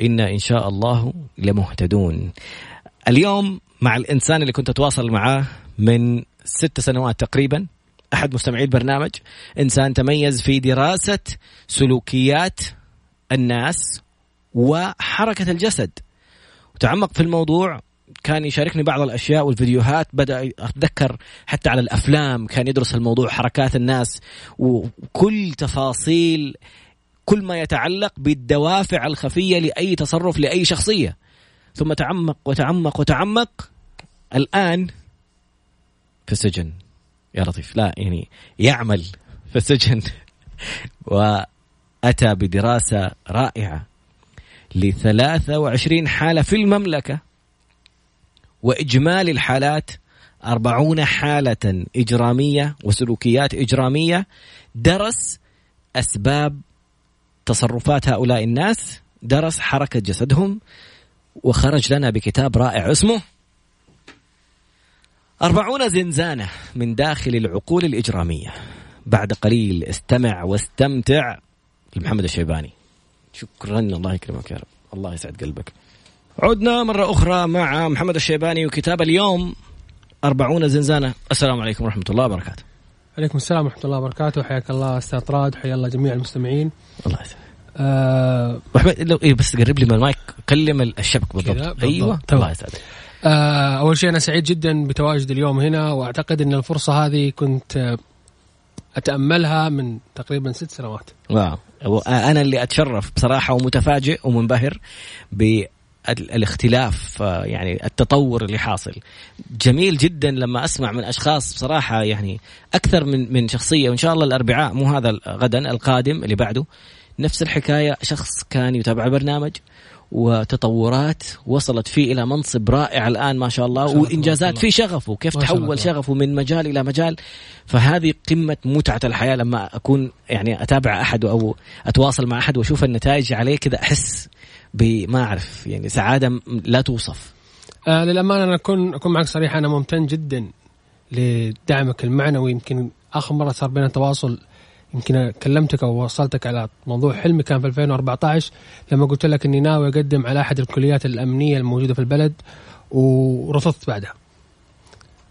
إنا إن شاء الله لمهتدون. اليوم مع الإنسان اللي كنت أتواصل معاه من ست سنوات تقريبا أحد مستمعي البرنامج إنسان تميز في دراسة سلوكيات الناس وحركة الجسد. وتعمق في الموضوع كان يشاركني بعض الأشياء والفيديوهات بدأ أتذكر حتى على الأفلام كان يدرس الموضوع حركات الناس وكل تفاصيل كل ما يتعلق بالدوافع الخفية لأي تصرف لأي شخصية. ثم تعمق وتعمق وتعمق. الآن في السجن. يا لطيف. لا يعني يعمل في السجن. وأتى بدراسة رائعة ل 23 حالة في المملكة. وإجمالي الحالات أربعون حالة إجرامية وسلوكيات إجرامية درس أسباب تصرفات هؤلاء الناس درس حركة جسدهم وخرج لنا بكتاب رائع اسمه أربعون زنزانة من داخل العقول الإجرامية. بعد قليل استمع واستمتع. لمحمد الشيباني. شكرا الله يكرمك يا رب. الله يسعد قلبك. عدنا مرة أخرى مع محمد الشيباني وكتاب اليوم أربعون زنزانة. السلام عليكم ورحمة الله وبركاته. عليكم السلام ورحمة الله وبركاته. حياك الله أستاذ طراد حيا الله جميع المستمعين. الله يسعدك آه لو إيه بس قرب لي من المايك. كلم الشبك بالضبط. أيوه الله يسعدك. آه أول شيء أنا سعيد جدا بتواجدي اليوم هنا وأعتقد إن الفرصة هذه كنت أتأملها من تقريبا ست سنوات. واو. أنا اللي أتشرف بصراحة ومتفاجئ ومنبهر الاختلاف آه، يعني التطور اللي حاصل. جميل جدا لما أسمع من أشخاص بصراحة يعني أكثر من من شخصية وإن شاء الله الأربعاء مو هذا غدا القادم اللي بعده. نفس الحكاية شخص كان يتابع البرنامج وتطورات وصلت فيه إلى منصب رائع الآن ما شاء الله وإنجازات في شغفه كيف تحول شغفه من مجال إلى مجال. فهذه قمة متعة الحياة لما أكون يعني أتابع أحد أو أتواصل مع أحد وأشوف النتائج عليه كذا أحس بما أعرف يعني سعادة لا توصف. آه للأمانة أنا اكون أكون معك صريح أنا ممتن جدا لدعمك المعنوي. يمكن آخر مرة صار بيننا تواصل يمكن كلمتك أو وصلتك على موضوع حلمي كان في 2014 لما قلت لك إني ناوي أقدم على أحد الكليات الأمنية الموجودة في البلد ورفضت بعدها.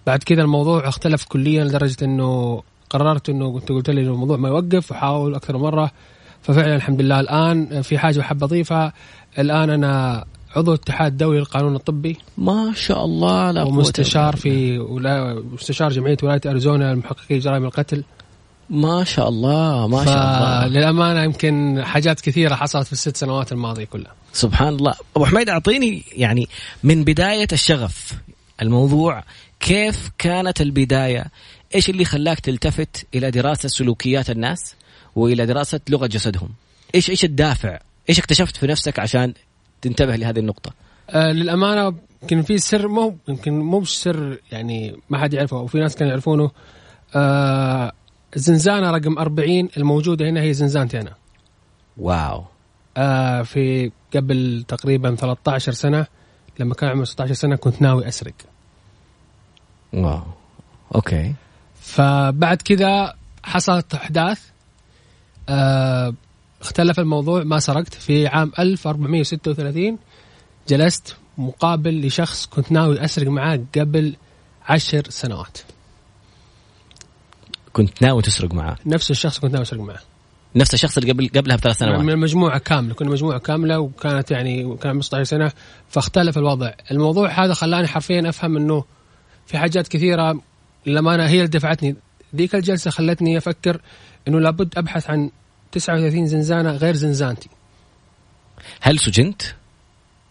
بعد كذا الموضوع اختلف كليا لدرجة إنه قررت إنه كنت قلت لي الموضوع ما يوقف وحاول أكثر مرة. ففعلا الحمد لله الآن في حاجة احب أضيفها. الآن أنا عضو الاتحاد الدولي للقانون الطبي. ما شاء الله لا ومستشار في ولا مستشار جمعية ولاية أريزونا لمحققي جرائم القتل. ما شاء الله ما شاء الله. للامانه يمكن حاجات كثيرة حصلت في الست سنوات الماضية كلها. سبحان الله. أبو حميد أعطيني يعني من بداية الشغف الموضوع كيف كانت البداية؟ إيش اللي خلاك تلتفت إلى دراسة سلوكيات الناس وإلى دراسة لغة جسدهم؟ إيش إيش الدافع؟ إيش اكتشفت في نفسك عشان تنتبه لهذه النقطة؟ آه للأمانة يمكن في سر مو يمكن مو سر يعني ما حد يعرفه وفي ناس كانوا يعرفونه. آه زنزانة رقم 40 الموجودة هنا هي زنزانتي أنا. واو. آه في قبل تقريبا 13 سنة لما كان عمري 16 سنة كنت ناوي أسرق. Wow. Okay. فبعد كذا حصلت أحداث. آه اختلف الموضوع ما سرقت. في عام 1436 جلست مقابل لشخص كنت ناوي أسرق معاه قبل عشر سنوات. كنت ناوي تسرق معاه؟ نفس الشخص كنت ناوي أسرق معاه. نفس الشخص اللي قبل قبلها بثلاث سنوات. من المجموعة كاملة كنا مجموعة كاملة وكانت يعني كان 15 سنة فاختلف الوضع. الموضوع هذا خلاني حرفيا أفهم أنه في حاجات كثيرة للأمانة هي اللي دفعتني. ذيك الجلسة خلتني أفكر أنه لابد أبحث عن 39 زنزانة غير زنزانتي. هل سجنت؟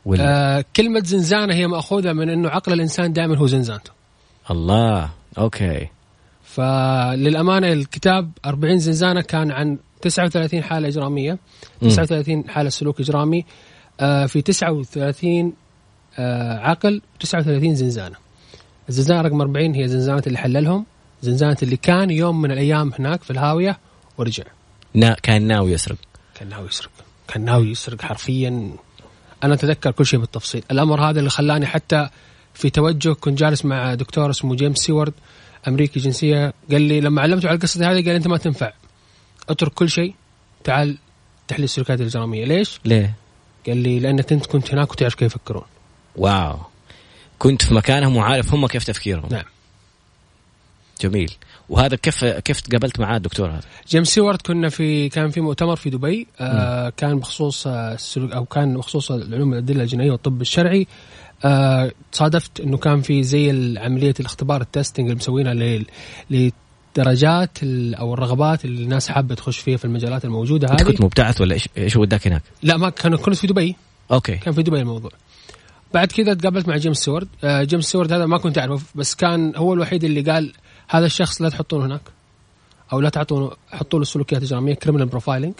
ولا؟ آه كلمة زنزانة هي مأخوذة من أنه عقل الإنسان دائما هو زنزانته. الله أوكي. فللأمانة الكتاب 40 زنزانة كان عن 39 حالة إجرامية 39 حالة سلوك إجرامي آه في 39 آه عقل 39 زنزانة. الزنزانة رقم 40 هي زنزانة اللي حللهم زنزانة اللي كان يوم من الأيام هناك في الهاوية ورجع. نا كان ناوي يسرق. كان ناوي يسرق. كان ناوي يسرق حرفيا. أنا أتذكر كل شيء بالتفصيل. الأمر هذا اللي خلاني حتى في توجه كنت جالس مع دكتور اسمه جيمس سيورد أمريكي جنسية. قال لي لما علمته على القصة هذه قال لي أنت ما تنفع. اترك كل شيء تعال تحليل السلوكيات الاجراميه ليش؟ ليه؟ قال لي لانك أنت كنت هناك وتعرف كيف يفكرون. Wow. كنت في مكانهم وعارف هم كيف تفكيرهم. نعم. جميل. وهذا كيف كيف تقابلت معاه الدكتور هذا؟ جيمس سيوارد كنا في كان في مؤتمر في دبي آه كان بخصوص آه، السلوك أو كان بخصوص العلوم الأدلة الجنائية والطب الشرعي. آه صادفت إنه كان في زي عملية الاختبار ال testing اللي مسوينها لدرجات أو الرغبات اللي الناس حابة تخش فيها في المجالات الموجودة هذه كنت مبتعث ولا إيش إيش وداك هناك؟ لا ما كان كنت في دبي. Okay. كان في دبي الموضوع. بعد كذا تقابلت مع جيمس سيوارد آه جيمس سيوارد هذا ما كنت أعرفه بس كان هو الوحيد اللي قال هذا الشخص لا تحطونه هناك أو لا تعطونه حطوا له سلوكيات اجراميه criminal profiling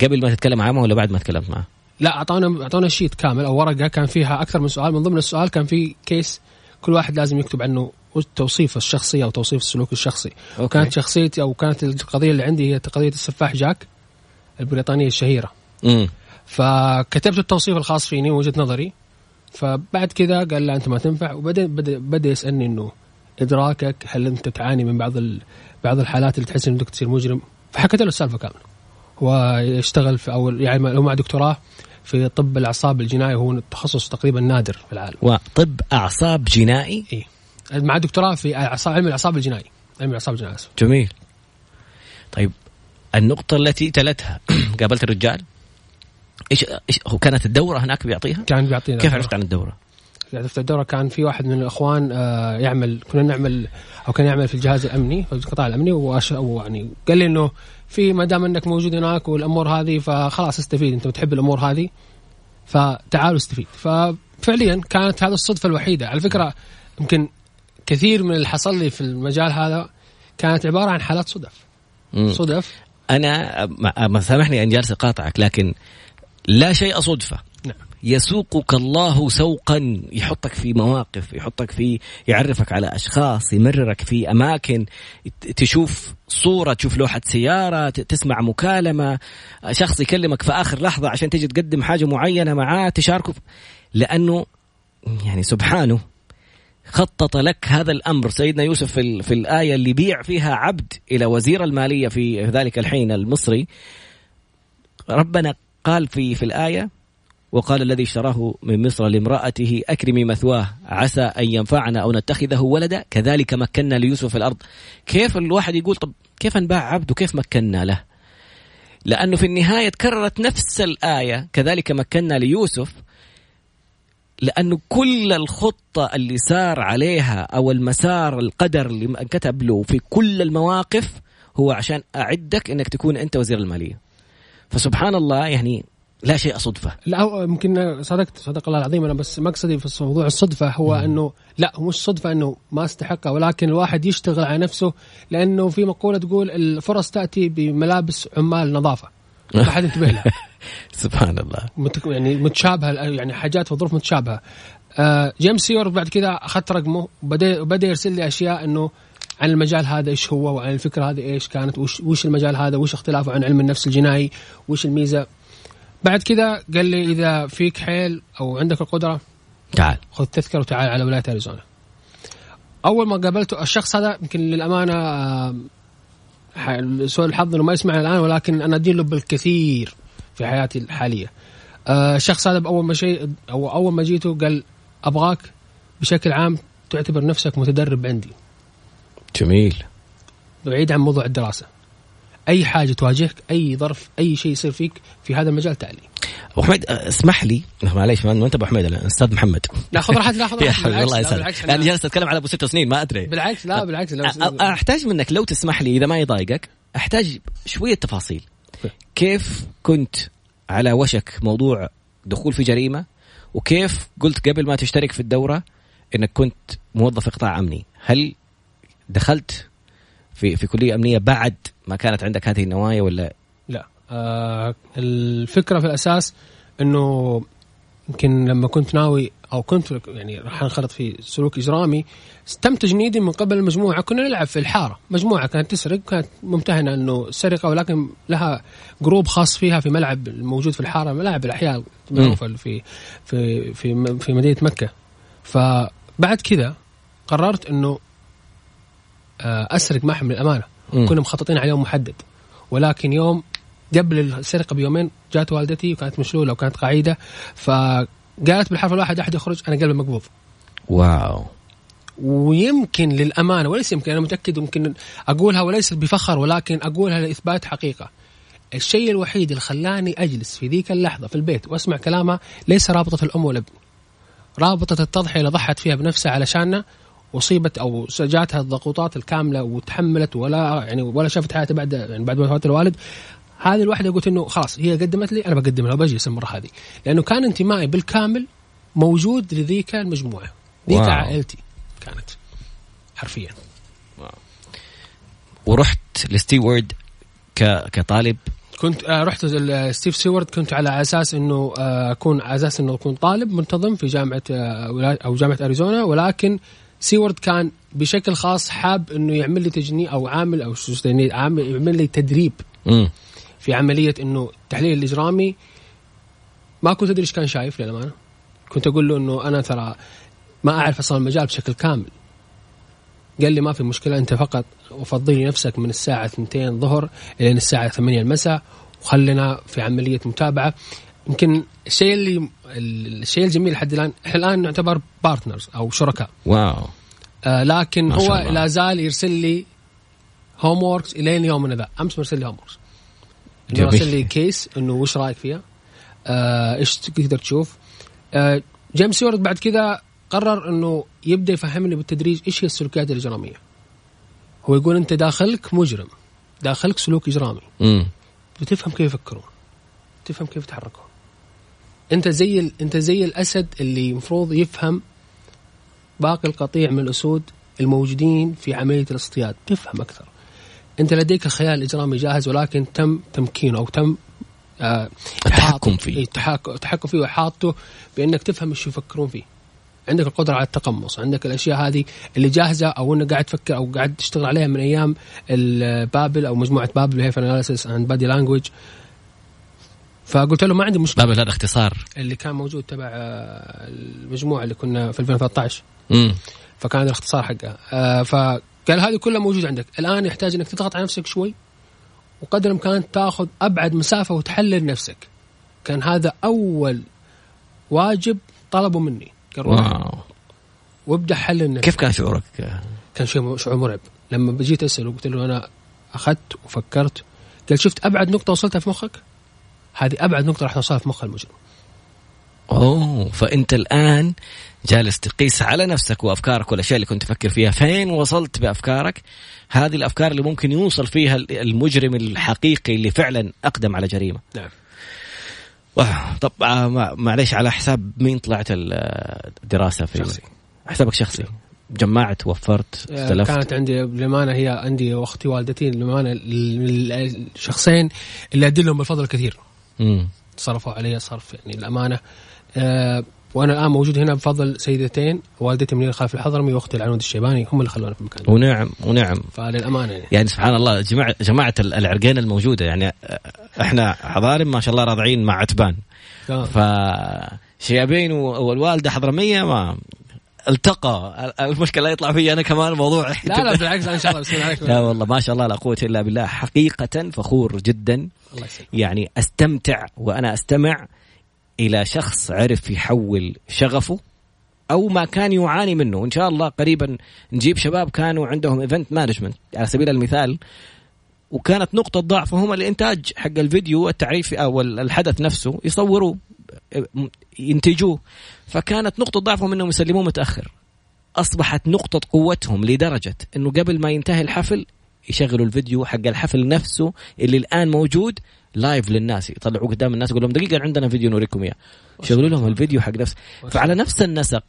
قبل ما تتكلم معاه ولا بعد ما تكلمت معاه؟ لا أعطونا أعطونا sheet كامل أو ورقة كان فيها أكثر من سؤال. من ضمن السؤال كان في case كل واحد لازم يكتب عنه توصيف الشخصي أو توصيف السلوك الشخصي. Okay. وكانت شخصيتي أو كانت القضية اللي عندي هي قضية السفاح جاك البريطانية الشهيرة. امم فكتبت التوصيف الخاص فيني وجهة نظري. فبعد كذا قال لا أنت ما تنفع. وبدأ بدأ, بدأ يسألني إنه إدراكك هل أنت تعاني من بعض ال... بعض الحالات اللي تحس انك تصير مجرم؟ فحكيت له السالفة كاملة. هو يشتغل في أو يعني هو مع دكتوراه في طب الأعصاب الجنائي وهو تخصص تقريبا نادر في العالم. وطب أعصاب جنائي؟ اي مع دكتوراه في أعصاب علم الأعصاب الجنائي. علم الأعصاب الجنائي آسف. جميل. طيب النقطة التي تلتها قابلت الرجال إيش إيش هو كانت الدورة هناك بيعطيها؟ كان بيعطينا كيف عرفت عن الدورة؟ عرفت الدورة كان في واحد من الإخوان آه، يعمل كنا نعمل أو كان يعمل في الجهاز الأمني في القطاع الأمني وأش- ويعني قال لي إنه في ما دام إنك موجود هناك والأمور هذه فخلاص استفيد أنت بتحب الأمور هذه فتعالوا استفيد ففعليا كانت هذه الصدفة الوحيدة. على فكرة يمكن كثير من اللي حصل لي في المجال هذا كانت عبارة عن حالات صدف. مم. صدف. أنا ما- سامحني ان جالس أقاطعك لكن لا شيء نعم يسوقك الله سوقا. يحطك في مواقف يحطك في يعرفك على أشخاص يمررك في أماكن ت- تشوف صورة تشوف لوحة سيارة ت- تسمع مكالمة شخص يكلمك في آخر لحظة عشان تجي تقدم حاجة معينة معاه تشاركه. لأنه يعني سبحانه خطط لك هذا الأمر. سيدنا يوسف في, في الآية اللي بيع فيها عبد إلى وزير المالية في ذلك الحين المصري ربنا قال في في الآية وقال الذي اشتراه من مصر لامرأته أكرمي مثواه عسى أن ينفعنا أو نتخذه ولدا. كذلك مكنا ليوسف في الأرض. كيف الواحد يقول طب كيف نباع عبد وكيف مكنا له؟ لأنه في النهاية تكررت نفس الآية. كذلك مكنا ليوسف لأنه كل الخطة اللي سار عليها أو المسار القدر اللي انكتب له في كل المواقف هو عشان أعدك أنك تكون أنت وزير المالية. فسبحان الله يعني لا شيء صدفة. لا يمكن صدقت صدق الله العظيم أنا بس مقصدي في موضوع الصدفة هو إنه لا مش صدفة إنه ما استحقها ولكن الواحد يشتغل على نفسه لأنه في مقولة تقول الفرص تأتي بملابس عمال نظافة. ما حد ينتبه لها. سبحان الله. مت- يعني متشابهة يعني حاجات في ظروف متشابهة. آه جيمس سيور بعد كذا أخذت رقمه وبدا بدا يرسل لي أشياء إنه عن المجال هذا إيش هو وعن الفكرة هذه إيش كانت وش, وش المجال هذا وش اختلافه عن علم النفس الجنائي وش الميزة. بعد كذا قال لي إذا فيك حيل أو عندك القدرة تعال خذ تذكرة وتعال على ولاية أريزونا. أول ما قابلته الشخص هذا يمكن للأمانة آه، سوء الحظ إنه ما يسمعني الآن ولكن أنا ادين له بالكثير في حياتي الحالية. آه، الشخص هذا بأول ما شيء أو أول ما جيته قال أبغاك بشكل عام تعتبر نفسك متدرب عندي جميل بعيد عن موضوع الدراسة. أي حاجة تواجهك أي ظرف أي شيء يصير فيك في هذا المجال تعالي. أبو حميد اسمح لي. معليش ما انت أبو حميد أستاذ محمد. لا خذ راحتك لا خذ راحتك الله بالعكس، أنا جالس أتكلم على أبو ست سنين ما أدري. بالعكس لا بالعكس أحتاج منك لو تسمح لي إذا ما يضايقك أحتاج شوية تفاصيل. كيف كنت على وشك موضوع دخول في جريمة؟ وكيف قلت قبل ما تشترك في الدورة إنك كنت موظف قطاع أمني؟ هل دخلت في في كلية أمنية بعد ما كانت عندك هذه النوايا ولا؟ لا. آه الفكرة في الأساس إنه يمكن لما كنت ناوي أو كنت يعني راح أنخرط في سلوك إجرامي تم تجنيدي من قبل المجموعه كنا نلعب في الحارة. مجموعة كانت تسرق كانت ممتهنة إنه سرقة ولكن لها جروب خاص فيها في ملعب الموجود في الحارة ملاعب الأحياء في في في في مدينة مكة. فبعد كذا قررت إنه أسرق محمل الامانه كنا مخططين على يوم محدد. ولكن يوم قبل السرقة بيومين جات والدتي وكانت مشلولة وكانت قعيده فقالت بالحرف الواحد أحد يخرج أنا قلبي مقبوض. واو. ويمكن للأمانة وليس يمكن أنا متأكد يمكن أقولها وليست بفخر ولكن أقولها لإثبات حقيقة. الشيء الوحيد اللي خلاني أجلس في ذيك اللحظة في البيت وأسمع كلامها ليس رابطة الأم والابن. رابطة التضحية اللي ضحت فيها بنفسها علشاننا أصيبت أو جاتها الضغوطات الكاملة وتحملت ولا يعني ولا شافت حياتها بعد يعني بعد وفاة الوالد. هذه الواحدة قلت إنه خلاص هي قدمت لي أنا بقدم لها وبجلس المره هذه. لأنه كان انتمائي بالكامل موجود لذيك المجموعة. ذيك واو. عائلتي كانت حرفيا. واو. ورحت لستيوارد ك... كطالب؟ كنت آه رحت ستيف سيورد كنت على أساس إنه آه أكون على أساس إنه أكون طالب منتظم في جامعة آه أو جامعة أريزونا. ولكن سيورد كان بشكل خاص حاب إنه يعمل لي تجني أو عامل أو شو عامل يعمل لي تدريب م. في عملية إنه التحليل الإجرامي. ما كنت أدري إيش كان شايف للأمانة. كنت أقول له إنه أنا ترى ما أعرف أصلا المجال بشكل كامل. قال لي ما في مشكلة أنت فقط وفضي لي نفسك من الساعة 2 الظهر إلى الساعة 8 المساء وخلنا في عملية متابعة. يمكن الشيء اللي الشيء الجميل لحد الآن إحنا الآن نعتبر partners أو شركاء. Wow. آه لكن هو لا زال يرسل لي homeworks إلين يومنا ذا أمس مرسل لي homeworks يرسل لي case إنه وش رأيك فيها؟ آه إيش تقدر تشوف؟ آه جيمس سيوارد بعد كذا قرر إنه يبدأ يفهمني بالتدريج إيش هي السلوكيات الإجرامية. هو يقول أنت داخلك مجرم. داخلك سلوك إجرامي. امم بتفهم كيف يفكرون. تفهم كيف يتحركون. أنت زي ال... أنت زي الأسد اللي المفروض يفهم باقي القطيع من الأسود الموجودين في عملية الاصطياد. تفهم أكثر. أنت لديك الخيال الاجرامي جاهز ولكن تم تمكينه أو تم آه التحكم فيه. التحكم فيه وإحاطته بأنك تفهم إيش يفكرون فيه. عندك القدرة على التقمص عندك الأشياء هذه اللي جاهزة أو انك قاعد تفكر أو قاعد تشتغل عليها من أيام بابل أو مجموعة بابل هي analysis and body language فقلت له ما عندي مشكلة. بابل هذا اختصار. اللي كان موجود تبع آه، المجموعة اللي كنا في 2013 امم فكان الاختصار حقها آه فقال هذه كلها موجودة عندك. الآن يحتاج إنك تضغط على نفسك شوي وقدر الإمكان تاخذ أبعد مسافة وتحلل نفسك. كان هذا أول واجب طلبه مني. قال واو. وابدأ حلل نفسك. كيف كان شعورك؟ كان شيء شعور مرعب. لما بجيت أسأله قلت له أنا أخذت وفكرت. قال شفت أبعد نقطة وصلتها في مخك؟ هذه أبعد نقطة راح توصلها في مخ المجرم أوه فأنت الآن جالس تقيس على نفسك وأفكارك والأشياء اللي كنت تفكر فيها. فين وصلت بأفكارك؟ هذه الأفكار اللي ممكن يوصل فيها المجرم الحقيقي اللي فعلا أقدم على جريمة. نعم. طب آه، معليش على حساب مين طلعت الدراسة في شخصي. حسابك شخصي. جمعت وفرت آه، اختلفت. كانت عندي للأمانة هي عندي وأختي والدتي للأمانة الشخصين اللي أدلهم بالفضل الكثير صرفوا علي صرف يعني الأمانة. أه وأنا الآن موجود هنا بفضل سيدتين والدتي منير خالف الحضرمي وأختي العنود الشيباني هم اللي خلونا في المكان ونعم ونعم. فللأمانة يعني, يعني سبحان الله جماعة جماعة العرقين الموجودة يعني إحنا حضارم ما شاء الله راضعين مع عتبان. آه. ف شيابين والوالدة حضرمية ما التقى. المشكلة يطلع فيا أنا كمان الموضوع. لا لا بالعكس إن شاء الله بسم عليك. لا والله ما شاء الله لا قوة إلا بالله. حقيقة فخور جدا. الله يسلمك. يعني أستمتع وأنا أستمع إلى شخص عرف يحول شغفه أو ما كان يعاني منه. وان شاء الله قريبا نجيب شباب كانوا عندهم event management على سبيل المثال وكانت نقطة ضعفهم الإنتاج حق الفيديو التعريف أو الحدث نفسه يصوروا ينتجوه. فكانت نقطة ضعفهم أنهم يسلموه متأخر. أصبحت نقطة قوتهم لدرجة أنه قبل ما ينتهي الحفل يشغلوا الفيديو حق الحفل نفسه اللي الآن موجود live للناس يطلعوه قدام الناس يقول لهم دقيقة عندنا فيديو نوريكم إياه. شغلوا لهم الفيديو حق نفسه فعلى نفس النسق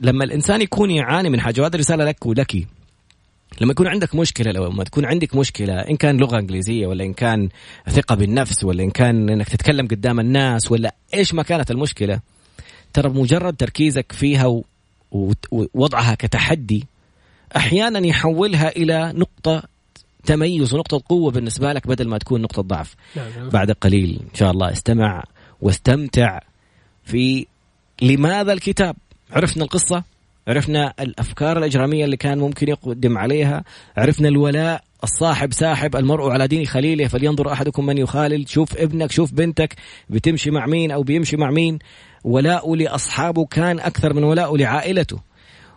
لما الإنسان يكون يعاني من حاجة وهذه رسالة لك ولك. لما يكون عندك مشكلة لو ما تكون عندك مشكلة إن كان لغة إنجليزية ولا إن كان ثقة بالنفس ولا إن كان إنك تتكلم قدام الناس ولا إيش ما كانت المشكلة ترى مجرد تركيزك فيها ووضعها كتحدي أحيانا يحولها إلى نقطة تميز ونقطة قوة بالنسبة لك بدل ما تكون نقطة ضعف نعم. نعم. بعد قليل إن شاء الله استمع واستمتع في لماذا الكتاب عرفنا القصة عرفنا الأفكار الإجرامية اللي كان ممكن يقدم عليها. عرفنا الولاء الصاحب ساحب المرء على دين خليله فلينظر أحدكم من يخالل. شوف ابنك شوف بنتك بتمشي مع مين أو بيمشي مع مين. ولاؤه لأصحابه كان أكثر من ولاؤه لعائلته.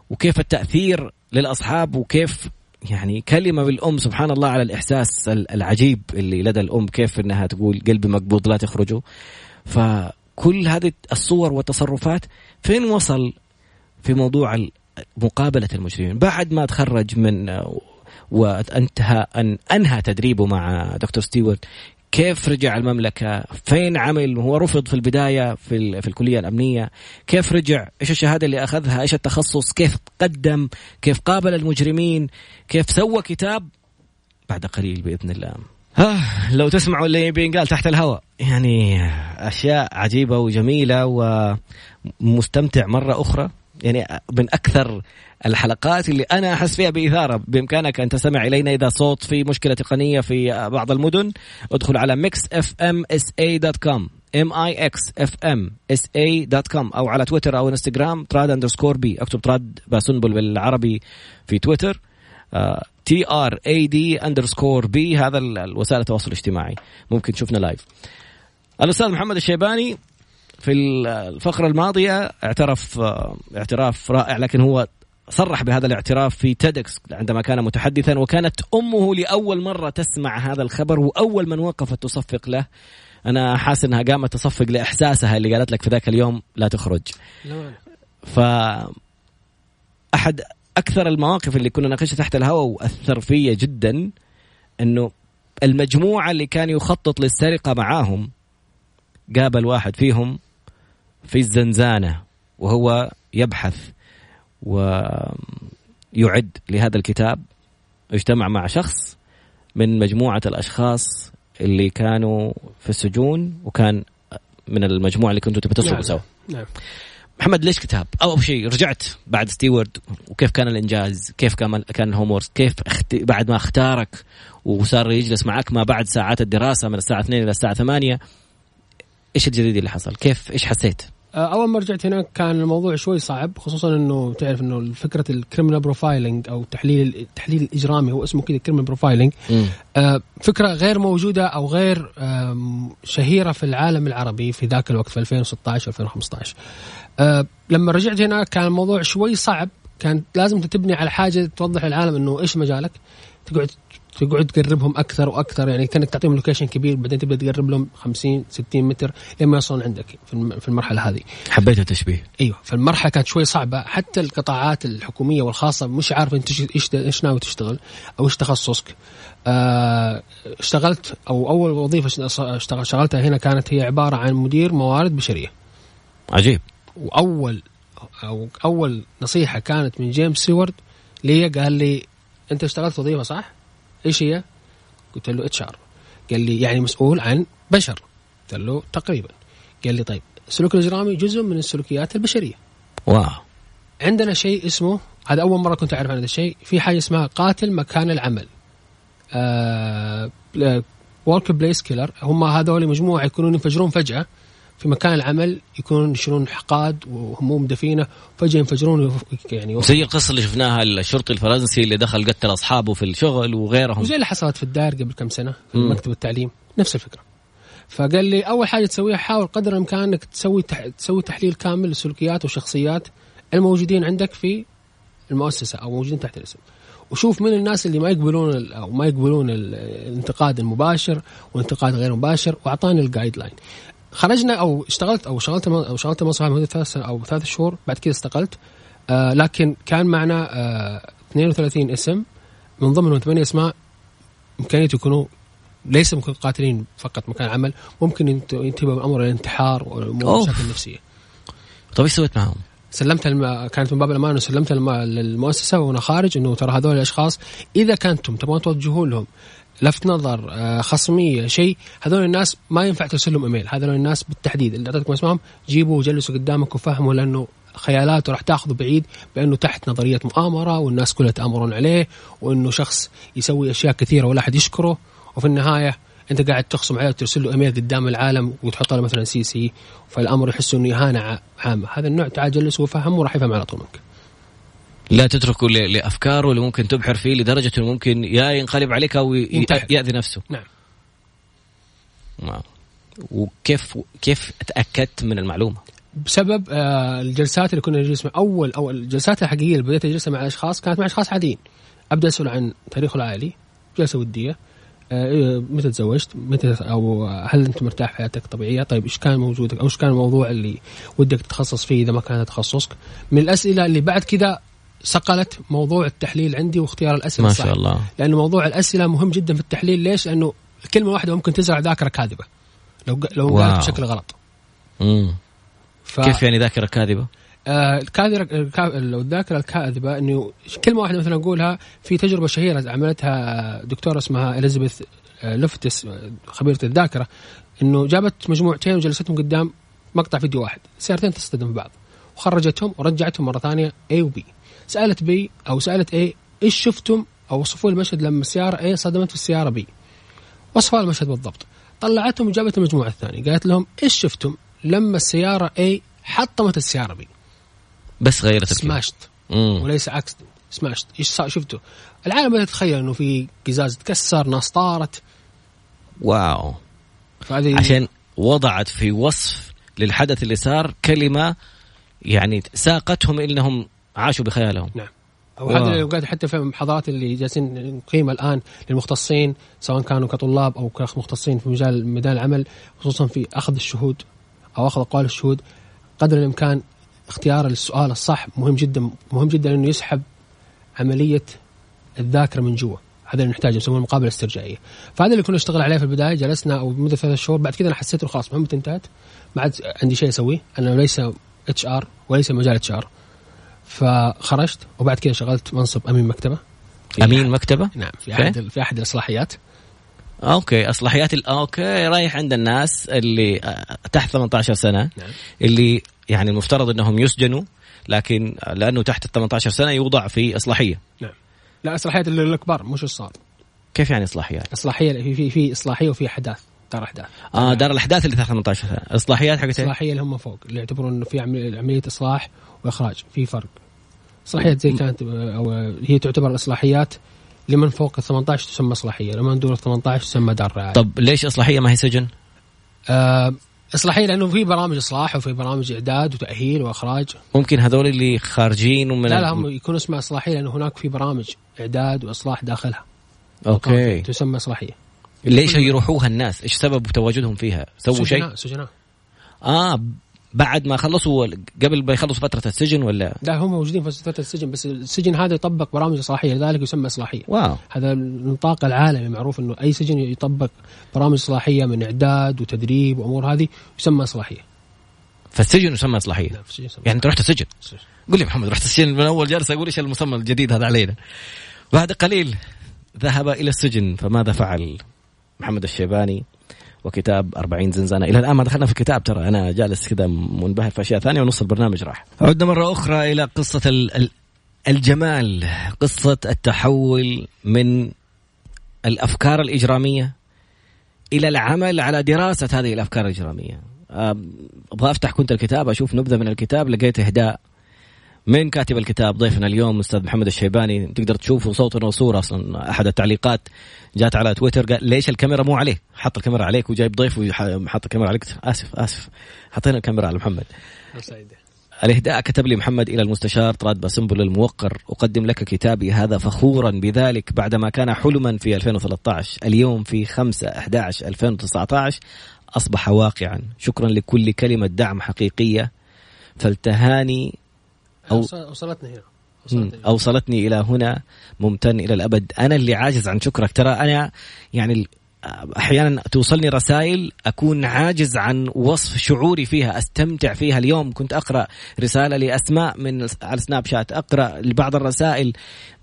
وكيف التأثير للأصحاب وكيف يعني كلمة بالأم سبحان الله على الإحساس العجيب اللي لدى الأم كيف إنها تقول قلبي مقبوض لا تخرجوا. فكل هذه الصور والتصرفات فين وصل في موضوع مقابلة المجرمين. بعد ما تخرج من وانتهى أن أنهى تدريبه مع دكتور ستيوارت كيف رجع المملكة؟ فين عمل؟ هو رفض في البداية في, في الكلية الأمنية. كيف رجع؟ إيش الشهادة اللي أخذها؟ إيش التخصص؟ كيف قدم؟ كيف قابل المجرمين؟ كيف سوى كتاب؟ بعد قليل بإذن الله. آه لو تسمعوا اللي بينقال تحت الهواء. يعني أشياء عجيبة وجميلة ومستمتع مرة أخرى. يعني من أكثر الحلقات اللي أنا أحس فيها بإثارة بإمكانك أن تستمع إلينا إذا صوت في مشكلة تقنية في بعض المدن. ادخل على ميكس FM SA dot com M I X FM SA dot com أو على تويتر أو إنستغرام تراد underscore B أكتب تراد باسنبل بالعربي في تويتر T R A D underscore B هذا الوسائل التواصل الاجتماعي. ممكن تشوفنا live الأستاذ محمد الشيباني في الفقرة الماضية اعترف اعتراف رائع لكن هو صرح بهذا الاعتراف في TEDx عندما كان متحدثا وكانت أمه لأول مرة تسمع هذا الخبر وأول من وقفت تصفق له. أنا حاسس إنها قامت تصفق لإحساسها اللي قالت لك في ذاك اليوم لا تخرج. ف أحد أكثر المواقف اللي كنا ناقشها تحت الهواء وأثر فيا جدا إنه المجموعة اللي كان يخطط للسرقة معاهم قابل واحد فيهم في الزنزانة وهو يبحث ويعد لهذا الكتاب اجتمع مع شخص من مجموعة الأشخاص اللي كانوا في السجون وكان من المجموعة اللي كنتوا تبي نعم. سوا نعم. محمد ليش كتاب؟ أول شيء رجعت بعد ستيوارت وكيف كان الإنجاز؟ كيف كان كان ال homework؟ كيف اخت... بعد ما اختارك وصار يجلس معك ما بعد ساعات الدراسة من الساعة 2 إلى الساعة 8 إيش الجديد اللي حصل؟ كيف إيش حسيت؟ آه، أول ما رجعت هناك كان الموضوع شوي صعب خصوصا إنه تعرف إنه فكرة ال criminal profiling أو تحليل التحليل الإجرامي هو اسمه كذا criminal profiling آه فكرة غير موجودة أو غير شهيرة في العالم العربي في ذاك الوقت في 2016 2015 آه لما رجعت هناك كان الموضوع شوي صعب كان لازم تبني على حاجة توضح للعالم إنه إيش مجالك تقعد تقعد تقربهم أكثر وأكثر. يعني كأنك تعطيهم لوكيشن كبير بعدين تبدأ تقرب لهم 50 60 متر لما يوصلون عندك في المرحلة هذه. حبيت التشبيه؟ أيوه. فالمرحلة كانت شوي صعبة. حتى القطاعات الحكومية والخاصة مش عارفه أنت إيش إيش ناوي تشتغل أو إيش تخصصك. آه اشتغلت أو أول وظيفة اشتغلتها هنا كانت هي عبارة عن مدير موارد بشرية. عجيب. واول أو أول نصيحة كانت من جيمس ستيوارت لي قال لي أنت اشتغلت وظيفة صح؟ إيش هي؟ قلت له HR. قال لي يعني مسؤول عن بشر. قلت له تقريبا. قال لي طيب السلوك الإجرامي جزء من السلوكيات البشرية. واو. عندنا شيء اسمه هذا أول مرة كنت أعرف عن هذا الشيء في حاجة اسمها قاتل مكان العمل. workplace killer هم هذول مجموعة يكونون ينفجرون فجأة. في مكان العمل يكونون يشيلون حقاد وهموم دفينة فجأة ينفجرون يعني زي القصة اللي شفناها الشرطي الفرنسي اللي دخل قتل أصحابه في الشغل وغيرهم. وزي اللي حصلت في الدار قبل كم سنة في مكتب التعليم نفس الفكرة. فقال لي أول حاجة تسويها حاول قدر الإمكان إنك تسوي تح... تسوي تحليل كامل للسلوكيات والشخصيات الموجودين عندك في المؤسسة أو موجودين تحت الاسم. وشوف من الناس اللي ما يقبلون أو ما يقبلون الانتقاد المباشر والانتقاد غير مباشر وأعطاني الجايد لاين خرجنا أو اشتغلت أو شغلت أو شغلت مصنع لمده ثلاث أو ثلاث شهور بعد كذا استقلت آه لكن كان معنا آه 32 اسم. من ضمنهم ثمانية اسماء إمكانية يكونوا ليس ممكن قاتلين فقط مكان عمل ممكن ينتهي الامر إلى الانتحار والمشاكل النفسية. طيب إيش سويت معهم؟ سلمت الم... كانت من باب الأمان وسلمت الم... للمؤسسة وأنا خارج إنه ترى هذول الأشخاص إذا كنتم تبغون توجهوا لهم. لفت نظر آه، خصمية شيء. هذول الناس ما ينفع ترسل لهم إيميل. هذول الناس بالتحديد اللي أعطيتكم أسمائهم جيبوا وجلسوا قدامك وفهموا لأنه خيالاته راح تاخذه بعيد بأنه تحت نظرية مؤامرة والناس كلها يتامرون عليه وإنه شخص يسوي أشياء كثيرة ولا أحد يشكره. وفي النهاية أنت قاعد تخصم عليه وترسل له إيميل قدام العالم وتحط له مثلا CC فالأمر يحس إنه إهانة عامة. هذا النوع تعال جلسه وفهمه وراح يفهم على طول منك. لا تتركه لأفكاره اللي ممكن تبحر فيه لدرجة إنه ممكن يا ينقلب عليك أو يأذي نفسه. نعم. وكيف كيف تأكدت من المعلومة؟ بسبب آه، الجلسات اللي كنا نجلس مع اول أو الجلسات الحقيقية اللي بديت أجلسها مع أشخاص كانت مع أشخاص عاديين. أبدأ أسأل عن تاريخه العائلي جلسة ودية آه، إيه، متى تزوجت متى أو هل أنت مرتاح في حياتك طبيعيه طيب إيش كان موجودك؟ أو إيش كان الموضوع اللي ودك تتخصص فيه إذا ما كان تخصصك؟ من الأسئلة اللي بعد كذا صقلت موضوع التحليل عندي واختيار الأسئلة ما شاء الله. لأنه موضوع الأسئلة مهم جدا في التحليل. ليش؟ لأنه كلمة واحدة ممكن تزرع ذاكرة كاذبة. لو لو قالت بشكل غلط. امم ف... كيف يعني ذاكرة كاذبة؟ آه لو الذاكرة الكاذبة إنه كلمة واحدة مثلا اقولها في تجربة شهيرة عملتها دكتورة اسمها إليزابيث آه، لفتس خبيرة الذاكرة إنه جابت مجموعتين وجلستهم قدام مقطع فيديو واحد. سيارتين تصطدم ببعض. وخرجتهم ورجعتهم مرة ثانية A و B. سألت بي أو سألت A إيش شفتم؟ أو وصفوا المشهد لما السيارة A صدمت في السيارة B وصفوا المشهد بالضبط. طلعتهم وجابت المجموعة الثانية. قالت لهم إيش شفتم؟ لما السيارة A حطمت السيارة B بس غيرت سماشت. وليس عكس. سماشت. إيش شفتوا. العالم بدأ يتخيل إنه في قزاز تكسر ناس طارت. واو. فهذه عشان وضعت في وصف للحدث اللي صار كلمة يعني ساقتهم إنهم عاشوا بخيالهم. نعم. اللي قاعد حتى في المحاضرات اللي جالسين نقيمها الآن للمختصين سواء كانوا كطلاب أو كمختصين في مجال ميدان العمل خصوصا في أخذ الشهود أو أخذ أقوال الشهود قدر الإمكان اختيار السؤال الصح مهم جدا مهم جدا إنه يسحب عملية الذاكرة من جوا. هذا اللي نحتاجه نسميه المقابلة الاسترجاعيه فهذا اللي كنا نشتغل عليه في البداية جلسنا أو مده ثلاث شهور بعد كذا أنا حسيت انه خلاص مهمتي انتهت ما عاد عندي شيء أسويه أنا ليس HR وليس مجال HR فخرجت وبعد كذا شغلت منصب أمين مكتبة. أمين مكتبة؟ نعم في أحد في أحد الإصلاحيات. okay إصلاحيات okay رايح عند الناس اللي آه، تحت 18 سنة نعم. اللي يعني المفترض إنهم يسجنوا لكن لأنه تحت ال 18 سنة يوضع في إصلاحية. نعم. لا إصلاحيات للكبار مش الصغار. كيف يعني إصلاحيات؟ إصلاحية في في في إصلاحية وفي أحداث. دار احداث آه دار الأحداث اللي تحت 18 سنه الاصلاحيات حقت الاصلاحيه اللي هم فوق اللي يعتبرون إنه في عملية إصلاح وإخراج في فرق. إصلاحيات زي كانت أو هي تعتبر إصلاحيات لمن فوق ال 18 تسمى إصلاحية لمن دون ال 18 تسمى دار رعاية. طب ليش إصلاحية ما هي سجن؟ آه إصلاحية لأنه في برامج إصلاح وفي برامج إعداد وتأهيل وإخراج. ممكن هذول اللي خارجين ومن لا لا هم يكون اسمها إصلاحية لأنه هناك في برامج إعداد وإصلاح داخلها. أوكي. تسمى إصلاحية. ليش يروحوها الناس؟ إيش سبب تواجدهم فيها؟ سووا شيء؟ سجناء. آه بعد ما خلصوا قبل ما يخلصوا فترة السجن ولا؟ لا هم موجودين في فترة السجن بس السجن هذا يطبق برامج إصلاحية لذلك يسمى إصلاحية. واو. هذا النطاق العالمي معروف إنه أي سجن يطبق برامج إصلاحية من إعداد وتدريب وأمور هذه يسمى إصلاحية. فالسجن يسمى إصلاحية؟ نعم يعني أنت رحت السجن؟ قول لي محمد رحت السجن من أول جلسة؟ أقول إيش المسمى الجديد هذا علينا؟ بعد قليل ذهب إلى السجن فماذا فعل؟ محمد الشيباني وكتاب 40 زنزانة. إلى الآن ما دخلنا في الكتاب ترى. أنا جالس كذا منبهر في أشياء ثانية ونص البرنامج راح. عدنا مرة أخرى إلى قصة الجمال قصة التحول من الأفكار الإجرامية إلى العمل على دراسة هذه الأفكار الإجرامية. أبغى أفتح كنت الكتاب أشوف نبذة من الكتاب لقيت إهداء من كاتب الكتاب ضيفنا اليوم أستاذ محمد الشيباني تقدر تشوفه صوت وصوره أصلا أحد التعليقات جات على تويتر قال ليش الكاميرا مو عليه؟ حط الكاميرا عليك وجايب ضيف وحط الكاميرا عليك. آسف آسف. حطينا الكاميرا على محمد. الإهداء كتب لي محمد إلى المستشار طراد باسنبل الموقر أقدم لك كتابي هذا فخورا بذلك بعدما كان حلما في 2013 اليوم في 5 11 2019 أصبح واقعا. شكرا لكل كلمة دعم حقيقية فالتهاني أو وصلتني هنا. وصلتني. أوصلتني إلى هنا ممتن إلى الأبد. أنا اللي عاجز عن شكرك. ترى أنا يعني أحيانا توصلني رسائل أكون عاجز عن وصف شعوري فيها أستمتع فيها. اليوم كنت أقرأ رسالة لأسماء من على سناب شات. أقرأ لبعض الرسائل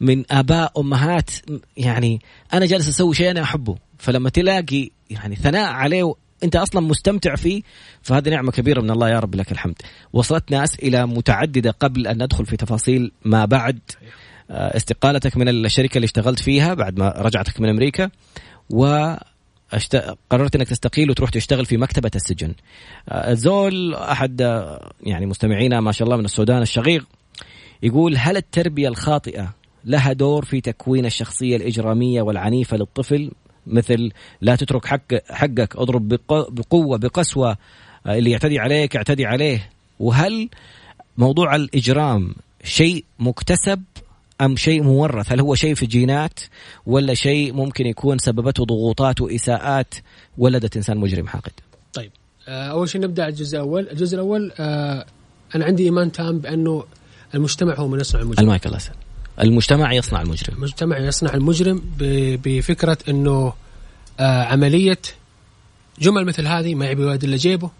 من آباء أمهات. يعني أنا جالس أسوي شيء أنا أحبه. فلما تلاقي يعني ثناء عليه انت أصلا مستمتع فيه فهذه نعمة كبيرة من الله يا رب لك الحمد. وصلتنا اسئله متعددة قبل أن ندخل في تفاصيل ما بعد. آه، استقالتك من الشركة اللي اشتغلت فيها بعد ما رجعتك من أمريكا و قررت إنك تستقيل وتروح تشتغل في مكتبة السجن. آه، زول أحد آه، يعني مستمعينا ما شاء الله من السودان الشقيق يقول هل التربية الخاطئة لها دور في تكوين الشخصية الإجرامية والعنيفة للطفل؟ مثل لا تترك حق حقك اضرب بقوة بقسوة اللي يعتدي عليك اعتدي عليه. وهل موضوع الإجرام شيء مكتسب أم شيء مورث؟ هل هو شيء في الجينات ولا شيء ممكن يكون سببته ضغوطات وإساءات؟ ولدت إنسان مجرم حاقد. طيب آه، أول شيء نبدأ الجزء الأول. الجزء الأول آه، أنا عندي إيمان تام بأنه المجتمع هو من يصنع المجرم. المايك الله المجتمع يصنع المجرم. المجتمع يصنع المجرم بفكرة إنه آه، عملية جمل مثل هذه ما يعبي ولد إلا جيبه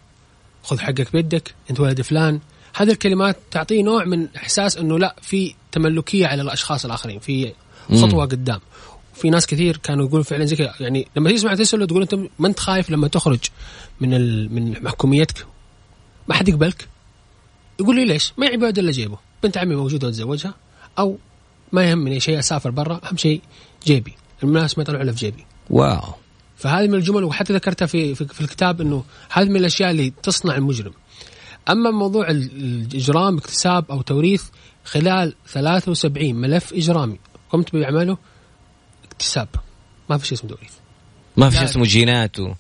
خذ حقك بيدك أنت ولد فلان. هذه الكلمات تعطيه نوع من إحساس إنه لا في تملكية على الأشخاص الآخرين في خطوة مم. قدام. في ناس كثير كانوا يقولوا فعلا زي كذا يعني لما تسمع تساله تقول أنت ما أنت خايف لما تخرج من ال... من محكوميتك؟ ما حد يقبلك. يقول لي ليش؟ ما يعيب إلا جيبه. بنت عمي موجودة واتزوجها أو ما يهمني شيء أسافر برا أهم شيء جيبي. الناس ما يطلعوا الا في جيبي. واو. فهذه من الجمل وحتى ذكرتها في, في, في الكتاب إنه هذه من الأشياء اللي تصنع المجرم. أما موضوع الإجرام اكتساب أو توريث خلال 73 ملف إجرامي. قمت بعمله اكتساب. ما في شيء اسمه توريث. ما في شيء اسمه جينات و...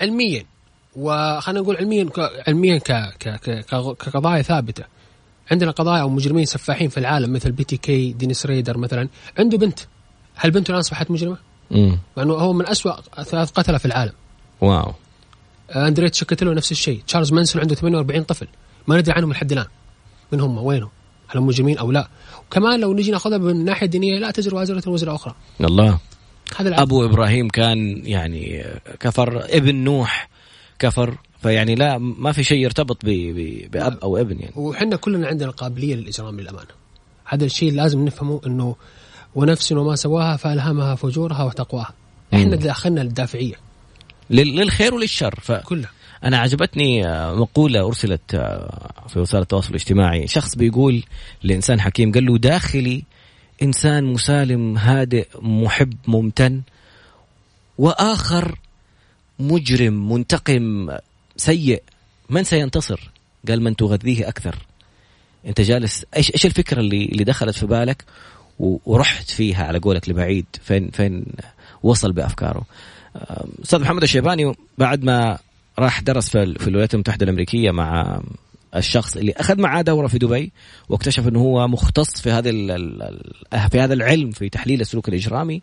علميا. وخلينا نقول علميا علميا ك... ك... ك... كقضايا ثابتة. عندنا قضايا أو مجرمين سفاحين في العالم مثل BTK دينيس ريدر مثلا. عنده بنت. هل بنته الآن اصبحت مجرمة؟ مع انه هو من أسوأ ثلاث قتلة في العالم. wow. أندريه تشيكاتيلو نفس الشيء. تشارلز مانسون عنده 48 طفل. ما ندري عنهم لحد الآن. من هم؟ وينهم؟ هل هم مجرمين أو لا؟ وكمان لو نجي نأخذها من الناحيه الدينيه لا تزر وازرة وزر أخرى. الله. هذا العالم. أبو إبراهيم كان يعني كفر. ابن نوح كفر. فيعني لا ما في شيء يرتبط ب ب بأب أو ابن يعني. وحنا كلنا عندنا قابلية للإجرام للأمانة. هذا الشيء لازم نفهمه إنه ونفس وما سواها فألهمها فجورها وتقواها. إحنا داخلنا الدافعية. للخير وللشر. ف... كله. أنا عجبتني آه، مقولة أرسلت آه، في وسائل التواصل الاجتماعي. شخص بيقول لإنسان حكيم قال له داخلي إنسان مسالم هادئ محب ممتن وآخر مجرم منتقم سيء من سينتصر؟ قال من تغذيه أكثر. أنت جالس إيش إيش الفكرة اللي اللي دخلت في بالك؟ ورحت فيها على قولك لبعيد فين فين وصل بأفكاره. أستاذ محمد الشيباني بعد ما راح درس في الولايات المتحدة الأمريكية مع الشخص اللي أخذ معاه دورة في دبي واكتشف إنه هو مختص في هذا في هذا العلم في تحليل السلوك الإجرامي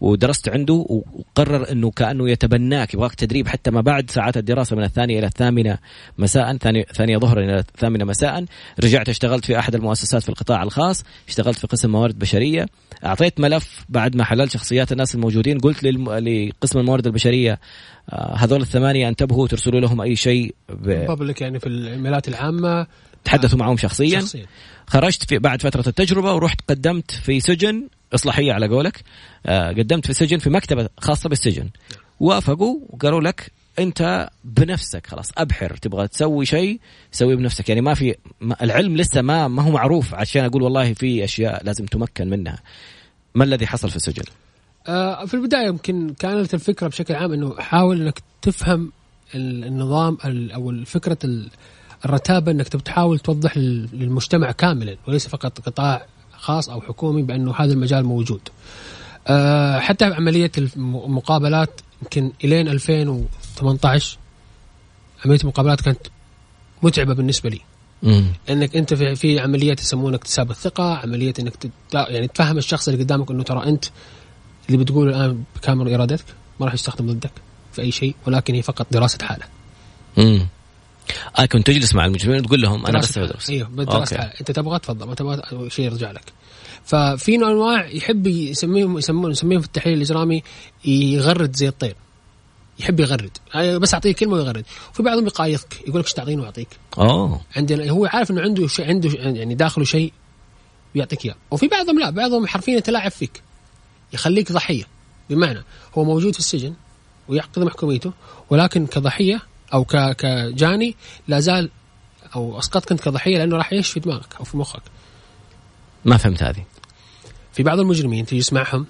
ودرست عنده وقرر إنه كأنه يتبناك يبغاك تدريب حتى ما بعد ساعات الدراسة من الثانية إلى الثامنة مساء ثانية ثانية ظهرا إلى الثامنة مساء. رجعت اشتغلت في أحد المؤسسات في القطاع الخاص اشتغلت في قسم موارد بشرية. أعطيت ملف بعد ما حللت شخصيات الناس الموجودين قلت لقسم الموارد البشرية آه، هذول الثمانية انتبهوا ترسلوا لهم أي شيء ب... يعني في الإيميلات العامة؟ تحدثوا معهم شخصيا, شخصيا. خرجت في بعد فترة التجربة ورحت قدمت في سجن إصلاحية على قولك آه قدمت في سجن في مكتبة خاصة بالسجن. وافقوا وقالوا لك أنت بنفسك خلاص أبحر تبغى تسوي شيء سويه بنفسك. يعني ما في العلم لسه ما ما هو معروف. عشان أقول والله في أشياء لازم تمكن منها. ما الذي حصل في السجن؟ آه في البداية يمكن كانت الفكرة بشكل عام إنه حاول إنك تفهم النظام أو فكره الرتابة إنك تحاول توضح للمجتمع كاملا وليس فقط قطاع خاص أو حكومي بأنه هذا المجال موجود. أه حتى عملية المقابلات يمكن إلين 2018 عملية المقابلات كانت متعبة بالنسبة لي. مم. إنك أنت في, في عملية يسمونها اكتساب الثقة، عملية إنك يعني تفهم الشخص اللي قدامك إنه ترى أنت اللي بتقوله الآن بكامل إرادتك ما راح يستخدم ضدك في أي شيء ولكن هي فقط دراسة حالة. امم آه كنت تجلس مع المجرمين وتقول لهم أنا بس بدرس أيوه بدراسه أنت تبغى تفضل ما تبغى شيء يرجع لك. ففي نوع انواع يحب يسميهم يسمون يسميهم في التحليل الاجرامي يغرد زي الطير. يحب يغرد. بس أعطيه كلمة ويغرد. وفي بعضهم يقايضك يقول لك إيش تعطيني وأعطيك. أوه. عندنا هو عارف إنه عنده شيء عنده يعني داخله شيء بيعطيك إياه. وفي بعضهم لا بعضهم حرفيا يتلاعب فيك. يخليك ضحية. بمعنى هو موجود في السجن ويعقد محكوميته ولكن كضحية أو كجاني لا زال أو اسقطك انت كضحية لأنه راح يعيش في دماغك أو في مخك. ما فهمت هذه. في بعض المجرمين تجي تسمعهم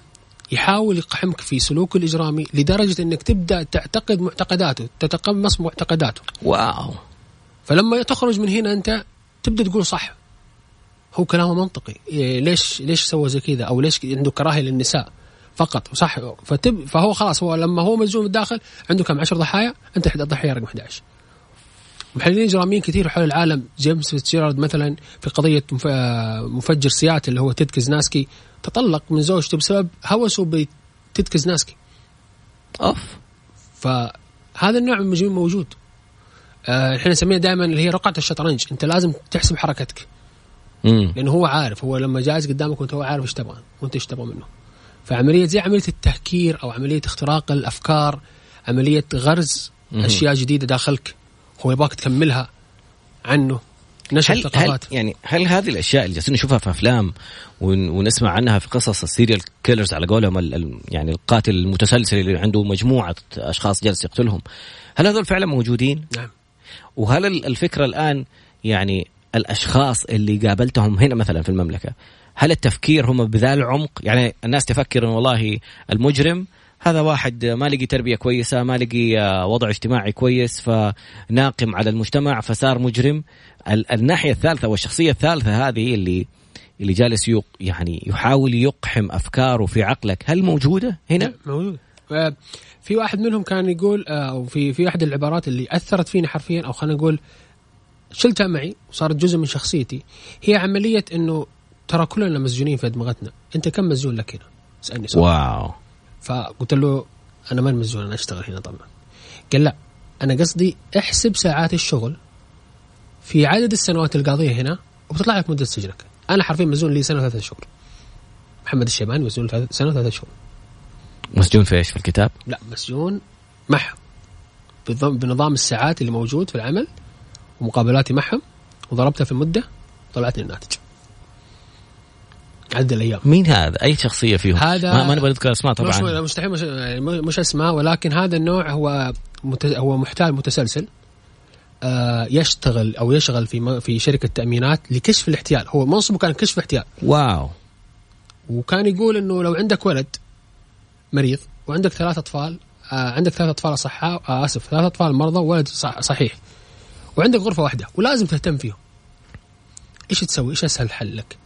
يحاول يقحمك في سلوكه الإجرامي لدرجة إنك تبدأ تعتقد معتقداته تتقمص معتقداته. واو. فلما تخرج من هنا أنت تبدأ تقول صح. هو كلامه منطقي. إيه ليش ليش سوى زي كذا؟ أو ليش عنده كراهية للنساء؟ فقط صح. فتب فهو خلاص هو لما هو مسجون بالداخل عنده كم؟ 10 ضحايا أنت الضحية رقم 11 محللين إجراميين كثير حول العالم جيمس فيتشيرارد مثلا في قضية مفجر سياتل اللي هو تيد كزناسكي تطلق من زوجته بسبب هوسه بتيد كزناسكي. أوف. فهذا النوع من المجرمين موجود. آه، إحنا نسميها دائما اللي هي رقعة الشطرنج. أنت لازم تحسب حركتك. لأنه هو عارف هو لما جالس قدامك وأنت هو عارف إيش تبغى وأنت إيش تبغى منه. فعملية زي عملية التهكير أو عملية اختراق الأفكار عملية غرز مم. أشياء جديدة داخلك هو يبغاك تكملها عنه نشر هل, هل يعني هل هذه الأشياء اللي جالسين نشوفها في أفلام ونسمع عنها في قصص ال serial killers على قولهم يعني القاتل المتسلسل اللي عنده مجموعة أشخاص جالس يقتلهم هل هذول فعلا موجودين؟ نعم وهل الفكرة الآن يعني الأشخاص اللي قابلتهم هنا مثلا في المملكة هل التفكير هم بذا العمق يعني الناس تفكر إن والله المجرم هذا واحد ما لقي تربية كويسة ما لقي وضع اجتماعي كويس فناقم على المجتمع فصار مجرم. الناحية الثالثة والشخصية الثالثة هذه اللي اللي جالس يق يعني يحاول يقحم أفكاره في عقلك هل موجودة هنا؟ موجود في واحد منهم كان يقول أو في في أحد العبارات اللي أثرت فيني حرفيا أو خلينا نقول شلتها معي وصارت جزء من شخصيتي هي عملية إنه ترى كلنا مسجونين في دماغتنا. انت كم مسجون لك هنا؟ اسألني سؤال. واو. فقلت له أنا ما مسجون أنا أشتغل هنا طبعا. قال لا أنا قصدي احسب ساعات الشغل في عدد السنوات القاضية هنا وبتطلع لك مدة سجنك. أنا حرفيا مسجون لي سنة وثلاثة شهور. محمد الشيباني مسجون سنة وثلاثة شهور. مسجون في إيش؟ في الكتاب؟ لا مسجون معهم بنظام الساعات اللي موجود في العمل ومقابلاتي معهم وضربتها في المدة طلعت لي الناتج. عدد الأيام مين هذا؟ أي شخصية فيهم؟ هذا ما, ما نبغى نذكر أسماء طبعا مش مستحيل مش, مش أسماء ولكن هذا النوع هو هو محتال متسلسل آه يشتغل أو يشغل في في شركة تأمينات لكشف الاحتيال هو منصبه كان كشف احتيال واو وكان يقول إنه لو عندك ولد مريض وعندك ثلاث أطفال آه عندك ثلاث أطفال أصحاء آه آسف ثلاث أطفال مرضى وولد صحيح وعندك غرفة واحدة ولازم تهتم فيهم إيش تسوي؟ إيش أسهل حل لك؟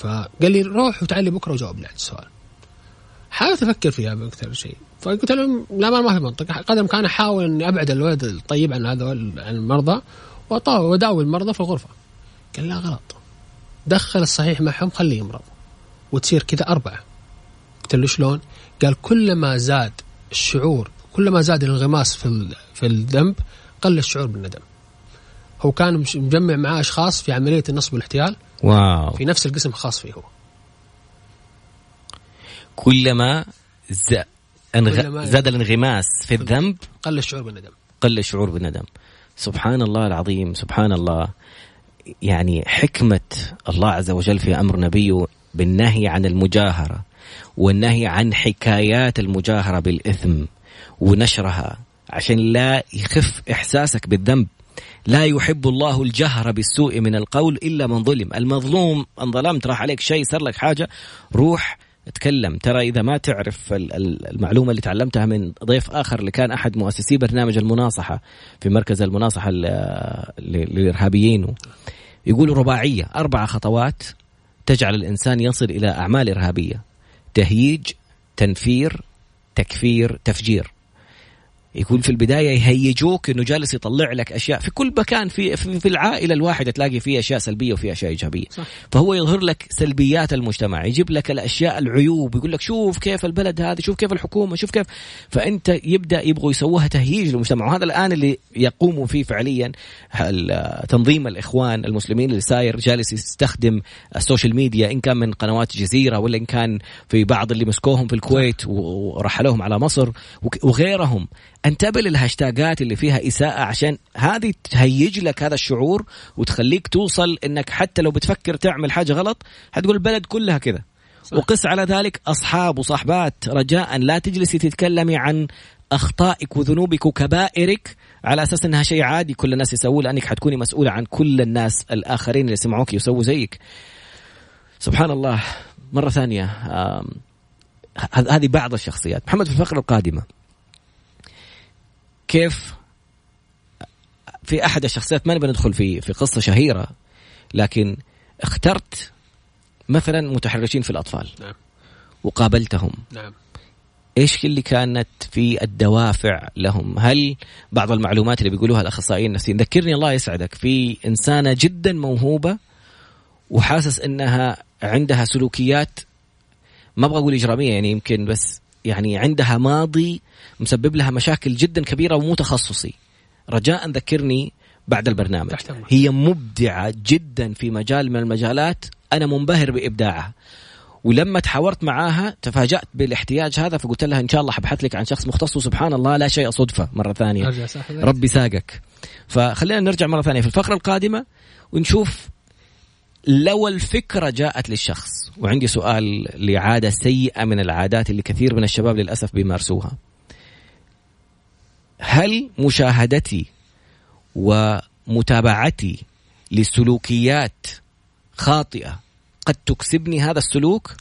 فقال لي روح وتعالي بكرة وجاوب لي على السؤال. حاولت أفكر فيها بأكثر شيء. فقلت لهم لا ما, في منطق. قدر كان أحاول أني أبعد الولد الطيب عن هذا عن المرضى واداوي المرضى في الغرفة. قال لا غلط. دخل الصحيح معهم خليه يمرض. وتصير كذا أربعة. قلت له شلون؟ قال كلما زاد الشعور كلما زاد الانغماس في في الذنب قل الشعور بالندم. هو كان مجمع معاه أشخاص في عملية النصب والاحتيال. واو. في نفس القسم الخاص فيه هو. كلما زاد أنغ... زاد الانغماس في الذنب قل الشعور بالندم. قل الشعور بالندم. سبحان الله العظيم سبحان الله. يعني حكمة الله عز وجل في أمر نبيه بالنهي عن المجاهرة والنهي عن حكايات المجاهرة بالإثم ونشرها عشان لا يخف إحساسك بالذنب. لا يحب الله الجهر بالسوء من القول إلا من ظلم، المظلوم ان ظلمت راح عليك شيء صار لك حاجة روح اتكلم. ترى إذا ما تعرف المعلومة اللي تعلمتها من ضيف آخر اللي كان أحد مؤسسي برنامج المناصحة في مركز المناصحة للإرهابيين. يقولوا رباعية أربع خطوات تجعل الإنسان يصل إلى أعمال إرهابية. تهييج تنفير تكفير تفجير. يكون في البداية يهيجوك إنه جالس يطلع لك أشياء. في كل مكان في في, في العائلة الواحدة تلاقي فيه أشياء سلبية وفي أشياء إيجابية. صح. فهو يظهر لك سلبيات المجتمع يجيب لك الأشياء العيوب يقول لك شوف كيف البلد هذا شوف كيف الحكومة شوف كيف. فأنت يبدأ يبغوا يسووها تهييج للمجتمع. وهذا الآن اللي يقوموا فيه فعليا تنظيم الإخوان المسلمين اللي ساير جالس يستخدم ال social media إن كان من قنوات جزيره ولا إن كان في بعض اللي مسكوهم في الكويت ورحلوهم على مصر. وغيرهم. انتبه للهاشتاجات اللي فيها إساءة عشان هذه تهيج لك هذا الشعور وتخليك توصل إنك حتى لو بتفكر تعمل حاجة غلط حتقول البلد كلها كذا. وقس على ذلك أصحاب وصحبات رجاء لا تجلسي تتكلمي عن أخطائك وذنوبك وكبائرك على أساس إنها شيء عادي كل الناس يسووه لأنك حتكوني مسؤولة عن كل الناس الآخرين اللي سمعوك يسووا زيك. سبحان الله. مرة ثانية هذه بعض الشخصيات، محمد في الفقرة القادمة. كيف في أحد الشخصيات ما نبي ندخل في في قصة شهيرة لكن اخترت مثلا متحرشين في الأطفال نعم. وقابلتهم نعم. إيش اللي كانت في الدوافع لهم؟ هل بعض المعلومات اللي بيقولوها الأخصائيين النفسيين ذكرني الله يسعدك في إنسانة جدا موهوبة وحاسس إنها عندها سلوكيات ما أبغى أقول إجرامية يعني يمكن بس يعني عندها ماضي مسبب لها مشاكل جدا كبيرة ومو تخصصي رجاء ذكرني بعد البرنامج. هي مبدعة جدا في مجال من المجالات. أنا منبهر بإبداعها. ولما تحاورت معاها تفاجأت بالاحتياج هذا فقلت لها إن شاء الله حبحث لك عن شخص مختص وسبحان الله لا شيء صدفه مرة ثانية. ربي ساقك. فخلينا نرجع مرة ثانية في الفقرة القادمة ونشوف لو الفكرة جاءت للشخص وعندي سؤال لعادة سيئة من العادات اللي كثير من الشباب للأسف بيمارسوها. هل مشاهدتي ومتابعتي لسلوكيات خاطئة قد تكسبني هذا السلوك؟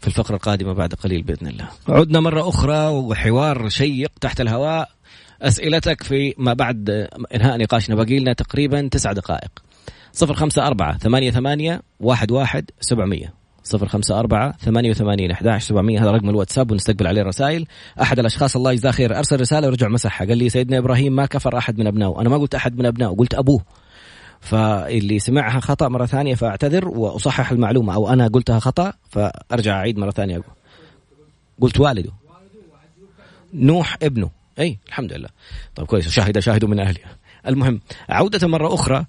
في الفقرة القادمة بعد قليل بإذن الله. عدنا مرة أخرى وحوار شيق تحت الهواء. أسئلتك في ما بعد إنهاء نقاشنا. باقي لنا تقريبا تسع دقائق. صفر خمسة أربعة ثمانية ثمانية واحد واحد سبعمية. صفر خمسة أربعة ثمانية وثمانين أحد سبعمية هذا رقم الواتساب ونستقبل عليه الرسائل. أحد الأشخاص الله يجزاه خير أرسل رسالة ورجع مسحها. قال لي سيدنا إبراهيم ما كفر أحد من أبنائه. أنا ما قلت أحد من أبنائه قلت أبوه. فاللي سمعها خطأ مرة ثانية فأعتذر وأصحح المعلومة أو أنا قلتها خطأ فأرجع أعيد مرة ثانية. أقول. قلت والده. نوح ابنه. إي الحمد لله. طيب كويس وشاهد شاهد من أهلي. المهم عودة مرة أخرى. آه،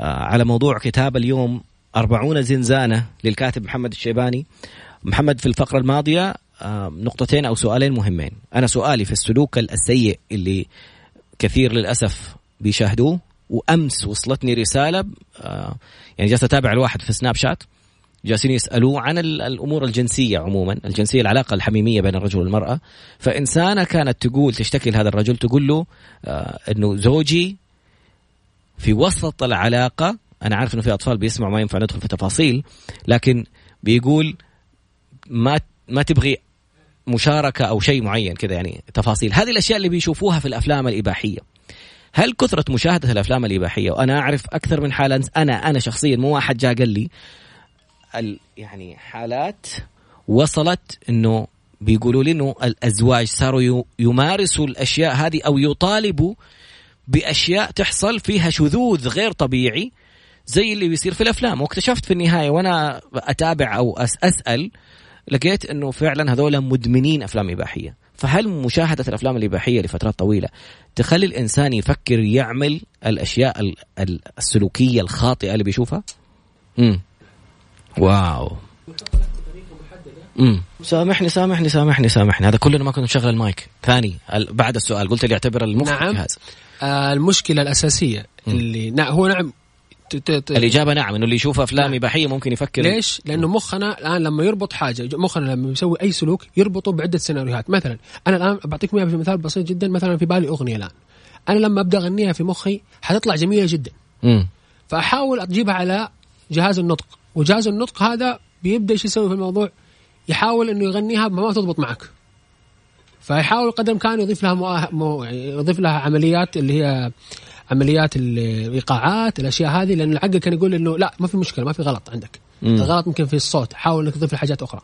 على موضوع كتاب اليوم أربعون زنزانة للكاتب محمد الشيباني. محمد في الفقرة الماضية آه، نقطتين أو سؤالين مهمين. أنا سؤالي في السلوك السيء اللي كثير للأسف بيشاهدوه وأمس وصلتني رسالة آه، يعني جالس أتابع الواحد في سناب شات جالسين يسألوه عن الأمور الجنسية عموما، الجنسية العلاقة الحميمية بين الرجل والمرأة، فإنسانة كانت تقول تشتكي لهذا الرجل تقول له آه، إنه زوجي في وسط العلاقة أنا عارف إنه في أطفال بيسمعوا ما ينفع ندخل في تفاصيل لكن بيقول ما ما تبغي مشاركة أو شيء معين كذا يعني تفاصيل. هذه الأشياء اللي بيشوفوها في الأفلام الإباحية. هل كثرة مشاهدة الأفلام الإباحية وأنا أعرف أكثر من حالة أنا أنا شخصيا مو واحد جاء قال لي يعني حالات وصلت إنه بيقولوا لي إنه الأزواج صاروا يمارسوا الأشياء هذه أو يطالبوا بأشياء تحصل فيها شذوذ غير طبيعي زي اللي بيصير في الأفلام. واكتشفت في النهاية وأنا أتابع أو أسأل لقيت إنه فعلا هذول مدمنين أفلام إباحية. فهل مشاهدة الأفلام الإباحية لفترات طويلة تخلي الإنسان يفكر يعمل الأشياء السلوكية الخاطئة اللي بيشوفها؟ امم واو. امم سامحني سامحني سامحني سامحني. هذا كلنا ما كنت مشغل المايك. ثاني بعد السؤال. قلت لي أعتبر المخ نعم. جهاز. آه المشكلة الأساسية اللي نعم هو نعم الإجابة نعم إنه اللي يشوف أفلام نعم. اباحيه ممكن يفكر ليش؟ لأنه مخنا الآن لما يربط حاجة مخنا لما يسوي أي سلوك يربطه بعدة سيناريوهات. مثلا أنا الآن بعطيك مثال بسيط جدا. مثلا في بالي أغنية الآن. أنا لما أبدأ أغنيها في مخي حتطلع جميلة جدا. م. فأحاول أجيبها على جهاز النطق. وجهاز النطق هذا بيبدأ إيش يسوي في الموضوع؟ يحاول إنه يغنيها ما تضبط معك. فيحاول قدر الامكان يضيف لها مو... يضيف لها عمليات اللي هي عمليات الإيقاعات الأشياء هذه لأن العقل كان يقول إنه لا ما في مشكلة ما في غلط عندك. مم. الغلط ممكن في الصوت حاول إنك تضيف حاجات أخرى.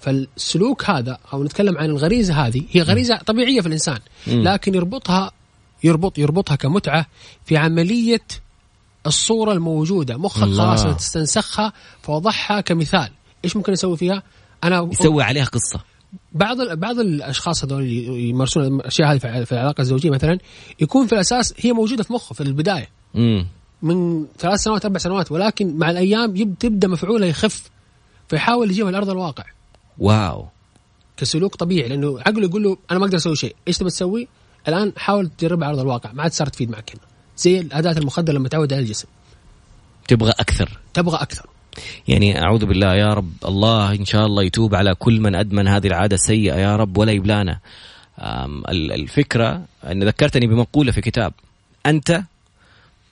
فالسلوك هذا أو نتكلم عن الغريزه هذه هي غريزة طبيعية في الإنسان لكن يربطها يربط يربطها كمتعة في عملية الصورة الموجودة. مخك خلاص تستنسخها فوضعها كمثال. إيش ممكن أسوي فيها؟ أنا يسوي عليها قصة. بعض بعض الأشخاص هذول يمارسون الأشياء هذه في العلاقة الزوجية مثلا يكون في الأساس هي موجودة في مخه في البداية. مم. من ثلاث سنوات أربع سنوات ولكن مع الأيام تبدأ مفعولها يخف فيحاول يجيبها لأرض الواقع. واو. كسلوك طبيعي لأنه عقله يقول له أنا ما أقدر أسوي شيء إيش تبي تسوي؟ الآن حاول تجربها على أرض الواقع ما عاد صارت تفيد معك هنا. زي الأداة المخدرة لما تعود على الجسم. تبغى أكثر. تبغى أكثر. يعني أعوذ بالله يا رب. الله إن شاء الله يتوب على كل من أدمن هذه العادة السيئة يا رب ولا يبلانا. الفكرة ان ذكرتني بمقولة في كتاب. أنت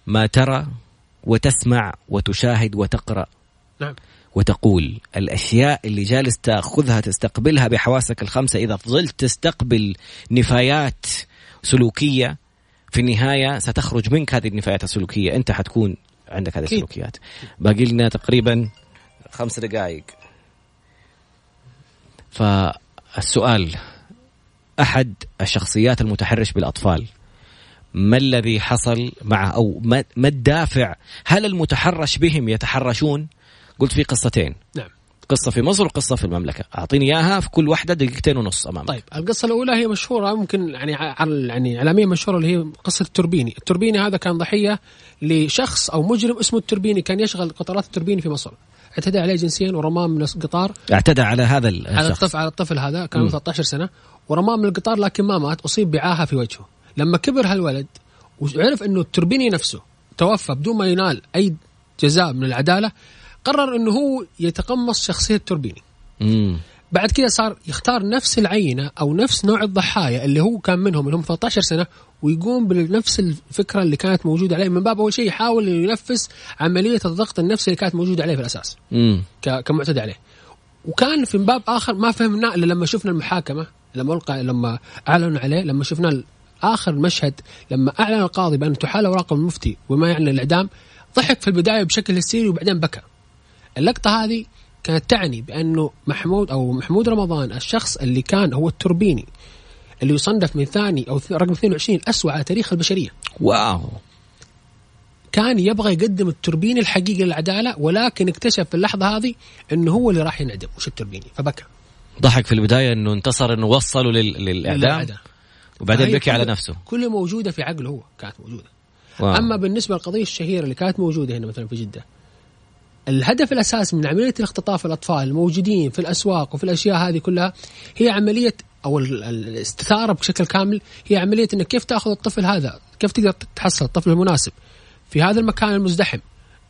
ما ترى وتسمع وتشاهد وتقرأ نعم. وتقول. الأشياء اللي جالس تأخذها تستقبلها بحواسك الخمسة إذا فضلت تستقبل نفايات سلوكية في النهاية ستخرج منك هذه النفايات السلوكية. أنت حتكون عندك هذه السلوكيات. باقي لنا تقريبا خمس دقائق. فالسؤال أحد الشخصيات المتحرش بالأطفال ما الذي حصل معه أو ما الدافع؟ هل المتحرش بهم يتحرشون؟ قلت في قصتين. نعم. قصة في مصر وقصة في المملكة. أعطيني إياها في كل واحدة دقيقتين ونص أمامك. طيب القصة الأولى هي مشهورة ممكن يعني يعني إعلاميا مشهورة اللي هي قصة التوربيني. التوربيني هذا كان ضحية لشخص أو مجرم اسمه التوربيني كان يشغل قطارات التوربيني في مصر. اعتدى عليه جنسيا ورماه من القطار. اعتدى على هذا الشخص على الطفل على الطفل هذا كان 13 سنة ورماه من القطار لكن ما مات أصيب بعاهة في وجهه. لما كبر هالولد وعرف إنه التوربيني نفسه توفى بدون ما ينال أي جزاء من العدالة قرر إنه هو يتقمص شخصية التوربيني مم. بعد كذا صار يختار نفس العينة أو نفس نوع الضحايا اللي هو كان منهم اللي هم 13 سنة ويقوم بنفس الفكرة اللي كانت موجودة عليه من باب أول شيء يحاول إنه ينفذ عملية الضغط النفسي اللي كانت موجودة عليه في الأساس مم. كمعتدى عليه وكان في باب آخر ما فهمنا إلا لما شفنا المحاكمة لما ألقى لما اعلنوا عليه لما شفنا آخر مشهد لما أعلن القاضي بأن تحال أوراق المفتي وما يعني الإعدام ضحك في البداية بشكل هستيري وبعدين بكى. اللقطة هذه كانت تعني بأنه محمود أو محمود رمضان الشخص اللي كان هو التوربيني اللي يصنف من ثاني أو رقم 22 اسوء على تاريخ البشرية. واو كان يبغى يقدم التوربيني الحقيقي للعدالة ولكن اكتشف في اللحظة هذه إنه هو اللي راح ينعدم مش التوربيني فبكى. ضحك في البداية إنه انتصر إنه وصلوا للإعدام وبعدين بكي على نفسه كلها موجودة في عقله هو كانت موجودة واو. أما بالنسبة للقضية الشهيرة اللي كانت موجودة هنا مثلا في جدة الهدف الأساسي من عملية الاختطاف الأطفال الموجودين في الأسواق وفي الأشياء هذه كلها هي عملية أو الاستثارة بشكل كامل هي عملية إنك كيف تأخذ الطفل هذا كيف تقدر تحصل الطفل المناسب في هذا المكان المزدحم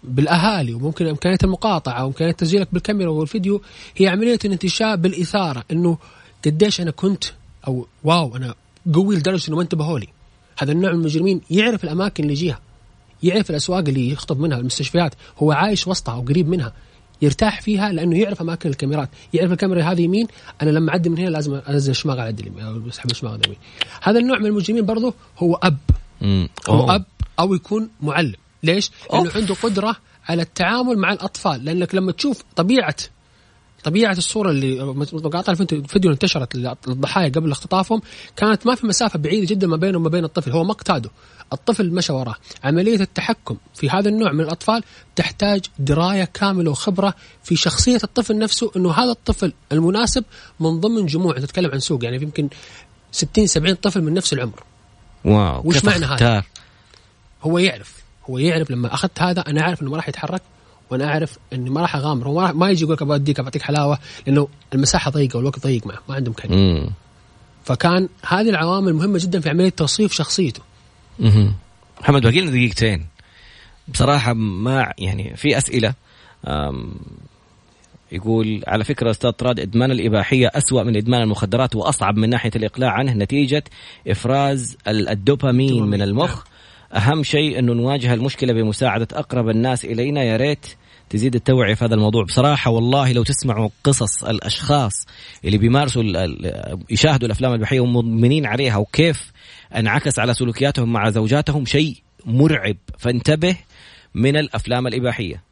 بالأهالي وممكن إمكانية المقاطعة وإمكانية تسجيلك بالكاميرا والفيديو. هي عملية الانتشاء بالإثارة إنه قديش أنا كنت أو واو أنا قوي لدرجة إنه ما انتبهوا لي. هذا النوع من المجرمين يعرف الأماكن اللي يجيها. يعرف الأسواق اللي يخطب منها المستشفيات هو عايش وسطها أو قريب منها يرتاح فيها لأنه يعرف أماكن الكاميرات. يعرف الكاميرا هذه يمين أنا لما أعدي من هنا لازم أنزل الشماغ على اليمين أو أسحب الشماغ على اليمين هذا النوع من المجرمين برضه هو أب. مم. هو أب أو يكون معلم. ليش؟ لأنه عنده قدرة على التعامل مع الأطفال لأنك لما تشوف طبيعة طبيعة الصورة اللي مقاطع الفيديو انتشرت للضحايا قبل اختطافهم كانت ما في مسافة بعيدة جدا ما بينه وما بين الطفل هو ما اقتاده الطفل مشى وراه. عملية التحكم في هذا النوع من الأطفال تحتاج دراية كاملة وخبرة في شخصية الطفل نفسه إنه هذا الطفل المناسب من ضمن جموع. تتكلم عن سوق يعني يمكن 60 70 طفل من نفس العمر. واو وش معنى هذا؟ هو يعرف هو يعرف لما أخذت هذا أنا أعرف إنه ما راح يتحرك. وأنا أعرف إني ما راح أغامر. هو ما يجي يقول لك أبغى أديك بعطيك حلاوة لأنه المساحة ضيقة والوقت ضيق معه ما عنده امكانيه فكان هذه العوامل مهمة جدا في عملية توصيف شخصيته. امم محمد باقي لنا دقيقتين. بصراحة ما يعني في أسئلة يقول على فكرة أستاذ طراد إدمان الإباحية أسوأ من إدمان المخدرات وأصعب من ناحية الإقلاع عنه نتيجة إفراز الدوبامين. من المخ. نعم. أهم شيء انه نواجه المشكلة بمساعدة أقرب الناس إلينا. يا ريت تزيد التوعية في هذا الموضوع. بصراحة والله لو تسمعوا قصص الأشخاص اللي بيمارسوا يشاهدوا الأفلام البحيه ومدمنين عليها وكيف انعكس على سلوكياتهم مع زوجاتهم شيء مرعب. فانتبه من الأفلام الإباحية.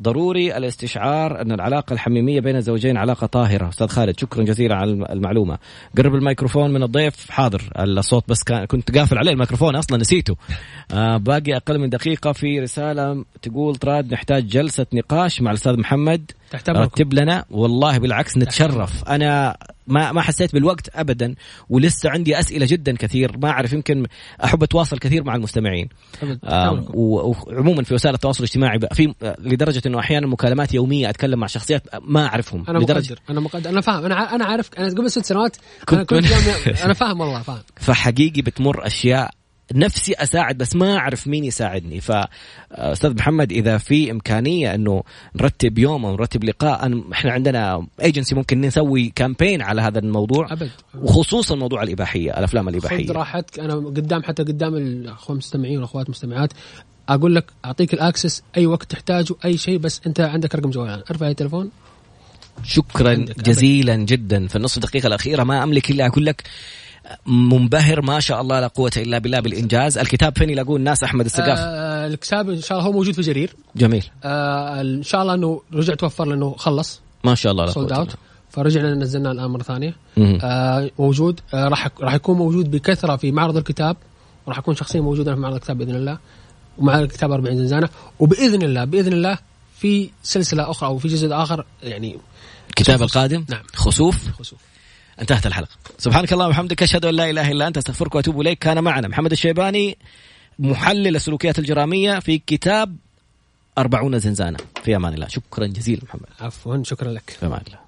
ضروري الاستشعار أن العلاقة الحميمية بين الزوجين علاقة طاهرة. أستاذ خالد شكرا جزيلا على المعلومة. قرب الميكروفون من الضيف. حاضر. الصوت بس كان كنت قافل عليه الميكروفون أصلا نسيته. آه باقي أقل من دقيقة في رسالة تقول تراد نحتاج جلسة نقاش مع الأستاذ محمد. رتب لنا. والله بالعكس نتشرف. أنا ما ما حسيت بالوقت ابدا ولسه عندي أسئلة جدا كثير. ما أعرف يمكن أحب أتواصل كثير مع المستمعين. آه وعموما في وسائل التواصل الاجتماعي في لدرجة إنه أحيانا مكالمات يومية أتكلم مع شخصيات ما أعرفهم. أنا لدرجة مقدر أنا مقدر. أنا فاهم. أنا أنا عارف. أنا قبل ست سنوات كنت أنا كنت أنا فاهم والله فاهم. فحقيقي بتمر أشياء نفسي أساعد بس ما أعرف مين يساعدني. فاستاذ محمد إذا في إمكانية إنه نرتب يوم أو نرتب لقاء إحنا عندنا ايجنسي ممكن نسوي campaign على هذا الموضوع أبد. وخصوصا موضوع الإباحية الأفلام الإباحية. خذ راحتك. أنا قدام حتى قدام الاخوه المستمعين والأخوات المستمعات أقول لك أعطيك ال access أي وقت تحتاجه أي شيء بس أنت عندك رقم جوال. ارفع التليفون شكرا جزيلا جدا. في النصف دقيقه الأخيرة ما أملك إلا أقول لك منبهر ما شاء الله لا قوة إلا بالله بالإنجاز. الكتاب فين يلاقون الناس أحمد السقاف؟ آه الكتاب إن شاء الله هو موجود في جرير. جميل. آه إن شاء الله إنه رجع توفر لأنه خلص. ما شاء الله لا sold out فرجعنا نزلناه الآن مرة ثانية. آه موجود. آه راح راح يكون موجود بكثرة في معرض الكتاب. وراح اكون شخصيا موجودا في معرض الكتاب بإذن الله. ومع الكتاب 40 زنزانة. وبإذن الله بإذن الله في سلسلة أخرى أو في جزء آخر يعني الكتاب القادم؟ نعم. خسوف؟ خسوف. انتهت الحلقة. سبحانك اللهم وبحمدك أشهد أن لا إله إلا أنت أستغفرك وأتوب إليك. كان معنا محمد الشيباني محلل السلوكيات الجرامية في كتاب أربعون زنزانة. في أمان الله. شكرا جزيلا محمد. عفوا شكرا لك. في أمان الله.